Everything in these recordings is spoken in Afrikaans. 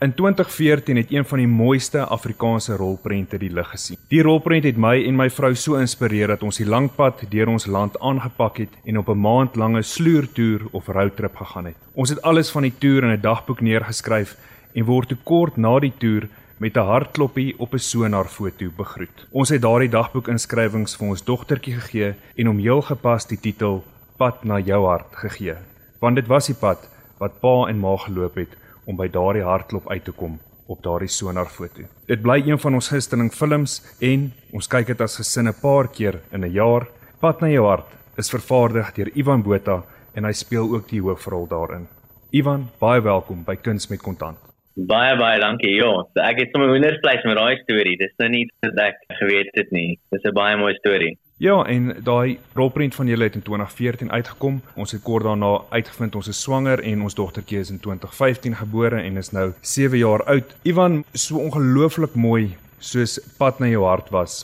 In 2014 het een van die mooiste Afrikaanse rolprente die lig gesien. Die rolprent het my en my vrou so inspireer dat ons die lang pad deur ons land aangepak het en op 'n maand lange sloertoer of roadtrip gegaan het. Ons het alles van die toer in 'n dagboek neergeskryf en word te kort na die toer met 'n hartkloppie op 'n sonarfoto begroet. Ons het daardie dagboekinskrywings vir ons dogtertjie gegee en hom heel gepas die titel Pad na jou hart gegee. Want dit was die pad wat pa en ma geloop het om by daardie hartklop uit te kom op daardie sonarfoto. Dit bly een van ons gunsteling films en ons kyk dit as gesin 'n paar keer in 'n jaar. Pad na jou hart is vervaardig deur Ivan Botha en hy speel ook die hoofrol daarin. Ivan, baie welkom by Kuns met Kontant. Baie baie dankie. Ja, ek het sommer wondervleis met daai storie. Dis nou nie dat ek geweet het nie. Dis 'n baie mooi storie. Ja, en daai rolprent van julle het in 2014 uitgekom. Ons het kort daarna uitgevind ons is swanger en ons dogtertjie is in 2015 gebore en is nou 7 jaar oud. Ivan, so ongelooflik mooi soos pad na jou hart was.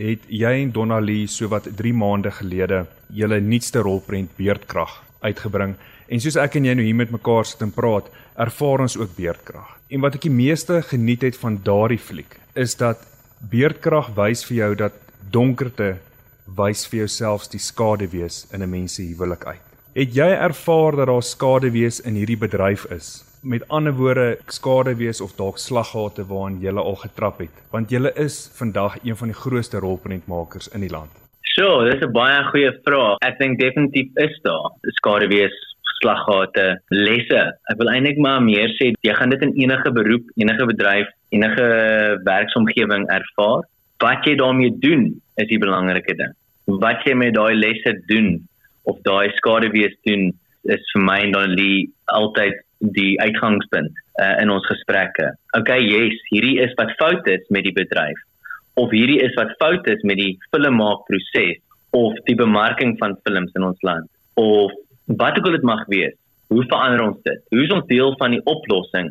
Het jy en Donnalie so wat 3 maande gelede julle nuutste rolprent Beerdkrag uitgebring? En soos ek en jy nou hier met mekaar sit en praat, ervaar ons ook Beerdkrag. En wat ek die meeste geniet het van daardie fliek, is dat Beerdkrag wys vir jou dat donkerte wys vir jouself die skade wees in 'n mens se huwelik uit. Het jy ervaar dat daar skade wees in hierdie bedryf is? Met ander woorde, skade wees of dalk slaggate waaraan jy al getrap het, want jy is vandag een van die grootste rolprentmakers in die land. So, dis 'n baie goeie vraag. Ek dink definitief is daar skade wees slaggate lesse. Ek wil eintlik maar meer sê jy gaan dit in enige beroep, enige bedryf, enige werksomgewing ervaar. Wat jy daarmee doen is die belangrike ding. Wat jy met daai lesse doen of daai skaduwees doen is vir my en Donnie altyd die uitgangspunt uh, in ons gesprekke. Okay, yes, hierdie is wat fout is met die bedryf of hierdie is wat fout is met die filmmaakproses of die bemarking van films in ons land of wat ook al dit mag wees. Hoe verander ons dit? Hoe is ons deel van die oplossing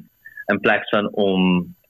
in plaas van om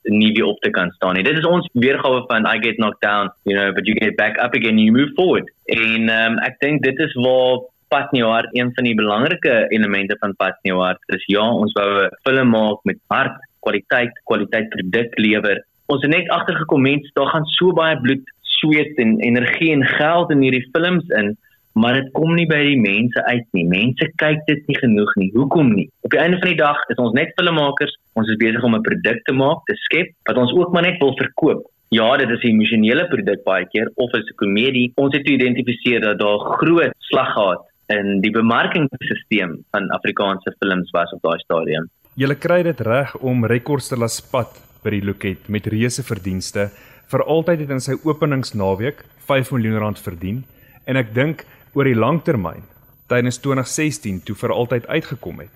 nie weer op te kan staan nie. Dit is ons weergawe van I get knocked down, you know, but you get back up again and you move forward. En um, ek dink dit is waar Patnieuart een van die belangrike elemente van Patnieuart is. Ja, ons wou 'n film maak met hart, kwaliteit, kwaliteit produk lewer. Ons het net agtergekom mense, daar gaan so baie bloed, sweet en energie en geld in hierdie films in maar dit kom nie by die mense uit nie. Mense kyk dit nie genoeg nie. Hoekom nie? Op die einde van die dag is ons net filmmakers. Ons is besig om 'n produk te maak, te skep wat ons ook maar net wil verkoop. Ja, dit is 'n emosionele produk baie keer of is 'n komedie. Ons het geïdentifiseer dat daar groot slag gehad in die bemarkingsstelsel van Afrikaanse films was op daai stadium. Julle kry dit reg om rekords te laat spat by die Loket met reuse verdienste. Vir altyd het in sy openingsnaweek 5 miljoen rand verdien en ek dink oor die langtermyn tydens 2016 toe vir altyd uitgekom het,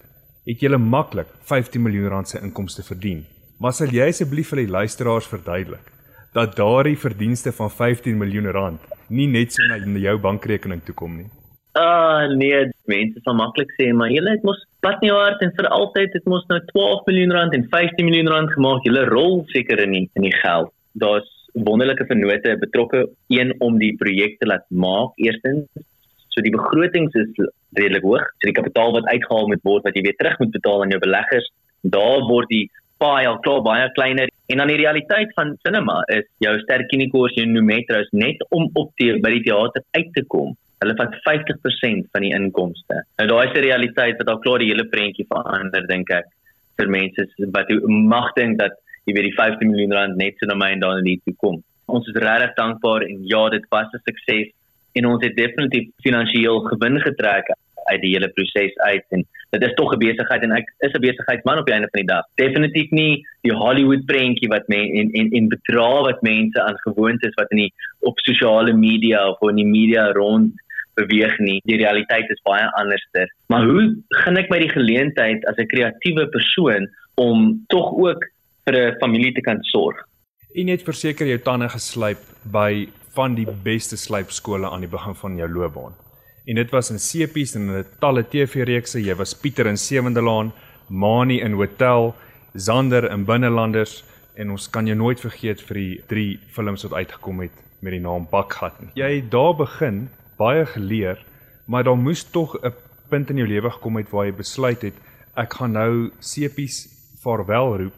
het jy maklik 15 miljoen rand se inkomste verdien. Maar sal jy asseblief vir die luisteraars verduidelik dat daardie verdienste van 15 miljoen rand nie net so na jou bankrekening toe kom nie? Ah uh, nee, mense sal maklik sê maar jy het mos Patniehart en vir altyd het mos nou 12 miljoen rand en 15 miljoen rand gemaak. Jy rol seker in die, in die geld. Daar's wonderlike vennote betrokke een om die projek te laat maak. Eerstens So die begrotings is redelik hoog. So die kapitaal wat uitgehaal moet word wat jy weer terug moet betaal aan jou beleggers, daar word die paai al klaar baie kleiner. En dan die realiteit van cinema is jou sterkinikos jou metros net om op die by die teater uit te kom. Hulle vat 50% van die inkomste. Nou daai is die realiteit wat al klaar die hele prentjie verander dink ek vir mense wat mag dink dat jy weet die 15 miljoen rand net so na my en dan nie toe kom. Ons is regtig dankbaar en ja, dit was 'n sukses en ons het definitief finansiëel gewin getrek uit die hele proses uit en dit is tog 'n besigheid en ek is 'n besigheidsman op die einde van die dag. Definitief nie die Hollywood prentjie wat men en en en bedra wat mense aan gewoond is wat in die op sosiale media of in die media rond beweeg nie. Die realiteit is baie anderster. Maar hoe gaan ek my die geleentheid as 'n kreatiewe persoon om tog ook vir 'n familie te kan sorg? En net verseker jou tande geslyp by van die beste slypskole aan die begin van jou loopbaan. En dit was in Sepies en in 'n talle TV-reekse. Jy was Pieter in Sewende Laan, Mani in Hotel, Zander in Binnelanders en ons kan jou nooit vergeet vir die drie films wat uitgekom het met die naam Bakgat. Jy het daar begin, baie geleer, maar daar moes tog 'n punt in jou lewe gekom het waar jy besluit het ek gaan nou Sepies vaarwel roep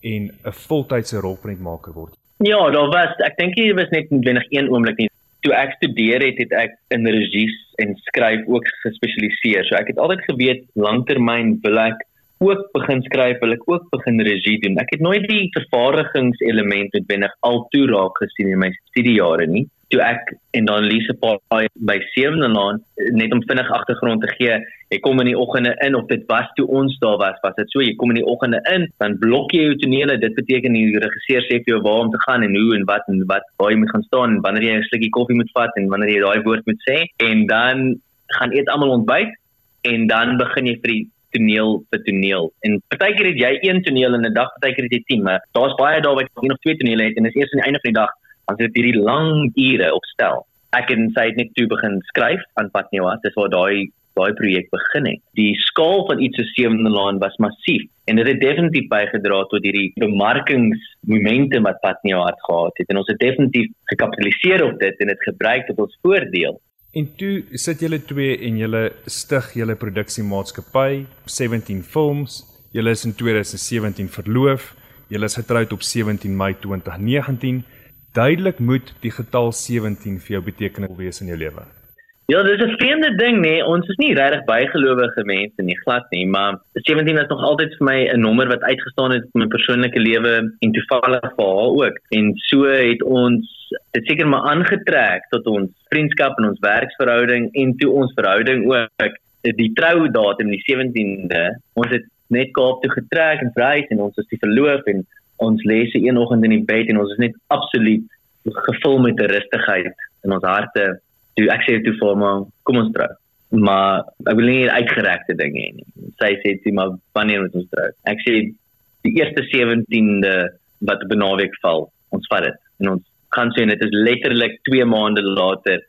en 'n voltydse rolprentmaker word? Ja, daar was ek dink hier was net noodwendig een oomblik nie. Toe ek studeer het, het ek in regie en skryf ook gespesialiseer. So ek het altyd geweet langtermyn wil ek ook begin skryf, wil ek ook begin regie doen. Ek het nooit die vervaardigingselement noodwendig al toe raak gesien in my studiejare nie toe ek en dan Lise Paai by 7de laan net om vinnig agtergrond te gee. Ek kom in die oggende in of dit was toe ons daar was, was dit so jy kom in die oggende in, dan blok jy jou tonele. Dit beteken die regisseur sê vir jou waar om te gaan en hoe en wat en wat waar jy moet gaan staan en wanneer jy 'n slukkie koffie moet vat en wanneer jy daai woord moet sê en dan gaan eet almal ontbyt en dan begin jy vir die toneel vir toneel. En partykeer het jy een toneel in 'n dag, partykeer het jy 10, maar daar's baie daar wat een of twee tonele het en dit is eers aan die einde van die dag dan sit hierdie lang ure opstel. Ek het sy net toe begin skryf aan Patnewa, dis waar daai daai projek begin het. Die skaal van iets so sewende laan was massief en dit het definitief bygedra tot hierdie bemarkingsmomente wat Patnewa het gehad het en ons het definitief gekapitaliseer op dit en dit gebruik tot ons voordeel. En toe sit julle twee en julle stig julle produksiemaatskappy 17 Films. Julle is in 2017 verloof. Julle is getroud op 17 Mei 2019 duidelik moet die getal 17 vir jou betekenis wees in jou lewe? Ja, dis 'n vreemde ding nê. Nee. Ons is nie regtig bygelowige mense nie, glad nie, maar 17 is nog altyd vir my 'n nommer wat uitgestaan het in my persoonlike lewe en toevallig vir haar ook. En so het ons dit seker maar aangetrek tot ons vriendskap en ons werksverhouding en toe ons verhouding ook die troudatum die 17de. Ons het net Kaap toe getrek en vrys en ons is die verloof en ons lê se een oggend in die bed en ons is net absoluut gevul met 'n rustigheid in ons harte. Toe ek sê toe vir my, kom ons trou. Maar ek wil nie uitgerekte ding hê nie. Sy sê toe maar wanneer moet ons trou? Ek sê die eerste 17de wat benaweek val, ons vat dit. En ons gaan sien dit is letterlik 2 maande later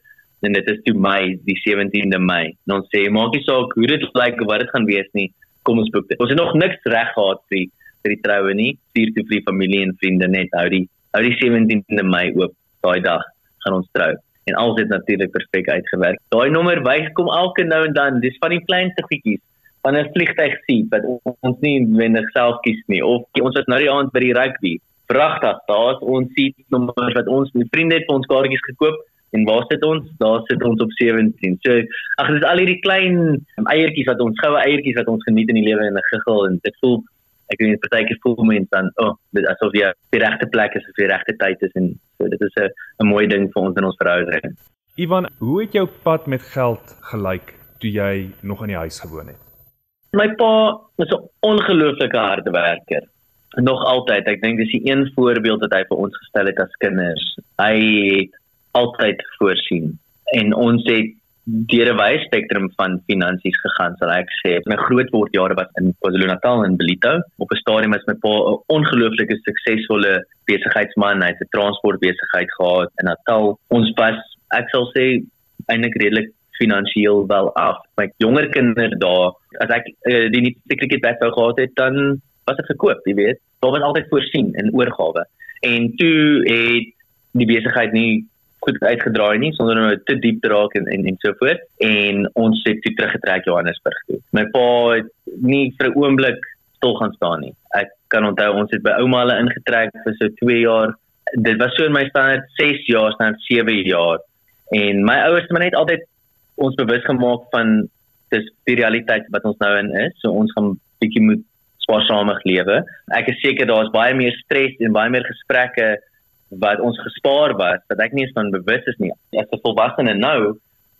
en dit is toe Mei, die 17de Mei. En ons sê maak nie saak hoe dit lyk of wat dit gaan wees nie. Kom ons boek dit. Ons het nog niks reg gehad vir vir die troue nie. Stuur toe vir die familie en vriende net hou die hou die 17de Mei oop. Daai dag gaan ons trou. En alles het natuurlik perfek uitgewerk. Daai nommer wys kom elke nou en dan. Dis van die kleinste goedjies van 'n vliegtyg sien wat ons nie wendig self kies nie of ons was nou die aand by die rugby. Pragtig. Daar's ons seat nommers wat ons met vriende het ons kaartjies gekoop. En waar sit ons? Daar sit ons op 17. So, ag dis al hierdie klein eiertjies wat ons goue eiertjies wat ons geniet in die lewe en 'n giggel en dit voel ek weet partykeer voel mense dan oh dit asof jy die regte plek is of die regte tyd is en so dit is 'n 'n mooi ding vir ons in ons verhouding. Ivan, hoe het jou pad met geld gelyk toe jy nog in die huis gewoon het? My pa was 'n ongelooflike harde werker. Nog altyd, ek dink dis die een voorbeeld wat hy vir ons gestel het as kinders. Hy het altyd voorsien en ons het deur 'n wye spektrum van finansies gegaan sal ek sê. My groot word jare was in KwaZulu-Natal en Bellito. Op 'n stadium is my pa 'n ongelooflike suksesvolle besigheidsman. Hy het 'n transportbesigheid gehad in Natal. Ons was ek sal sê eintlik redelik finansiëel wel af. My jonger kinders daar, as ek uh, die nie sekerlik het wou gehad het, dan was dit gekoop, jy weet. Daar was altyd voorsien in oorgawe. En toe het die besigheid nie goed uitgedraai nie sonder om te diep te raak en en, en so voort en ons het toe teruggetrek Johannesburg toe. My pa het nie vir 'n oomblik stil gaan staan nie. Ek kan onthou ons het by ouma hulle ingetrek vir so 2 jaar. Dit was so in my standaard 6 jaar, standaard 7 jaar. En my ouers het my net altyd ons bewus gemaak van dis die realiteit wat ons nou in is. So ons gaan bietjie moet spaarsamig lewe. Ek is seker daar's baie meer stres en baie meer gesprekke wat ons gespaar was wat ek nie eens van bewus is nie. As 'n volwassene nou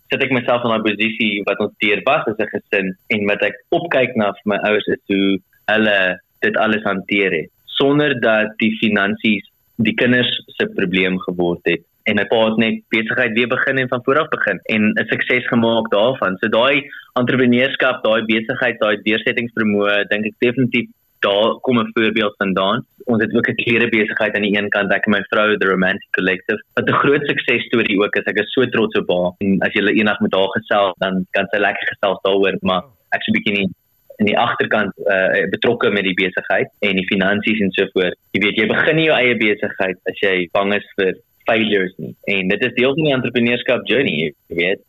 sit ek myself in 'n posisie wat ons deur was as 'n gesin en wat ek opkyk na vir my ouers is hoe hulle dit alles hanteer het sonder dat die finansies die kinders se probleem geword het en my pa het net besigheid weer begin en van voor af begin en 'n sukses gemaak daarvan. So daai entrepreneurskap, daai besigheid, daai deursettingsvermoë dink ek definitief daar kom 'n voorbeeld vandaan. Ons het ook 'n klere besigheid aan die een kant, ek en my vrou the Romantic Collective. Wat 'n groot sukses storie ook is. Ek is so trots op haar. En as jy eendag met haar gesels, dan kan sy lekker gesels daaroor, maar ek sou bietjie nie in die agterkant uh, betrokke met die besigheid en die finansies en so voort. Jy weet, jy begin nie jou eie besigheid as jy bang is vir failures nie. En dit is deel van die entrepreneurskap journey, jy weet.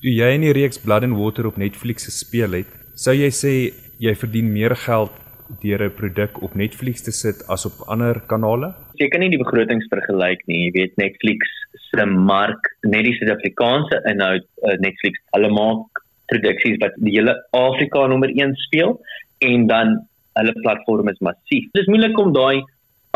Toe jy in die reeks Blood and Water op Netflix gespeel het, sou jy sê jy verdien meer geld deur 'n produk op Netflix te sit as op ander kanale? Jy kan nie die begrotings vergelyk nie. Jy weet Netflix se mark, net die Suid-Afrikaanse inhoud, uh, Netflix, hulle maak produksies wat die hele Afrika nommer 1 speel en dan hulle platform is massief. Dit is moeilik om daai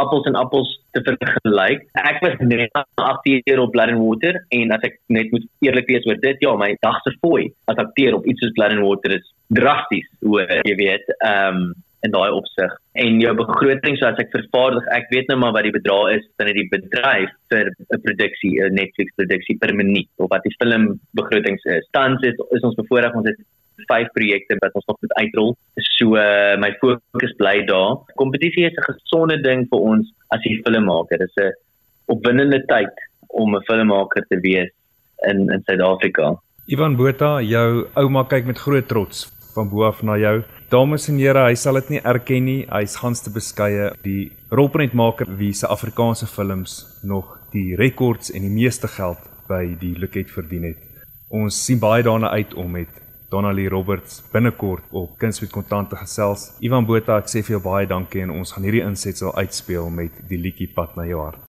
appels en appels te vergelyk. Ek was net 8 jaar op Blood and Water en as ek net moet eerlik wees oor dit, ja, my dag se fooi as akteur op iets soos Blood and Water is drasties, hoe jy weet, ehm um, in daai opsig. En jou begroting soos ek vervaardig, ek weet nou maar wat die bedrag is binne die bedryf vir 'n produksie, 'n Netflix produksie per minuut of wat die film begrotings is. Tans is, is ons bevoorreg ons het vyf projekte wat ons nog moet uitrol. So uh, my fokus bly daar. Kompetisie is 'n gesonde ding vir ons as 'n filmmaker. Dit is 'n opwindende tyd om 'n filmmaker te wees in in Suid-Afrika. Ivan Botha, jou ouma kyk met groot trots van bo af na jou. Dames en here, hy sal dit nie erken nie. Hy's gans te beskeie. Die rolprentmaker wie se Afrikaanse films nog die rekords en die meeste geld by die Luket verdien het. Ons sien baie daarna uit om met Donnelly Roberts binnekort op Kuns met Kontant te gesels. Ivan Botha, ek sê vir jou baie dankie en ons gaan hierdie insetsel uitspeel met die liedjie Pad na jou hart.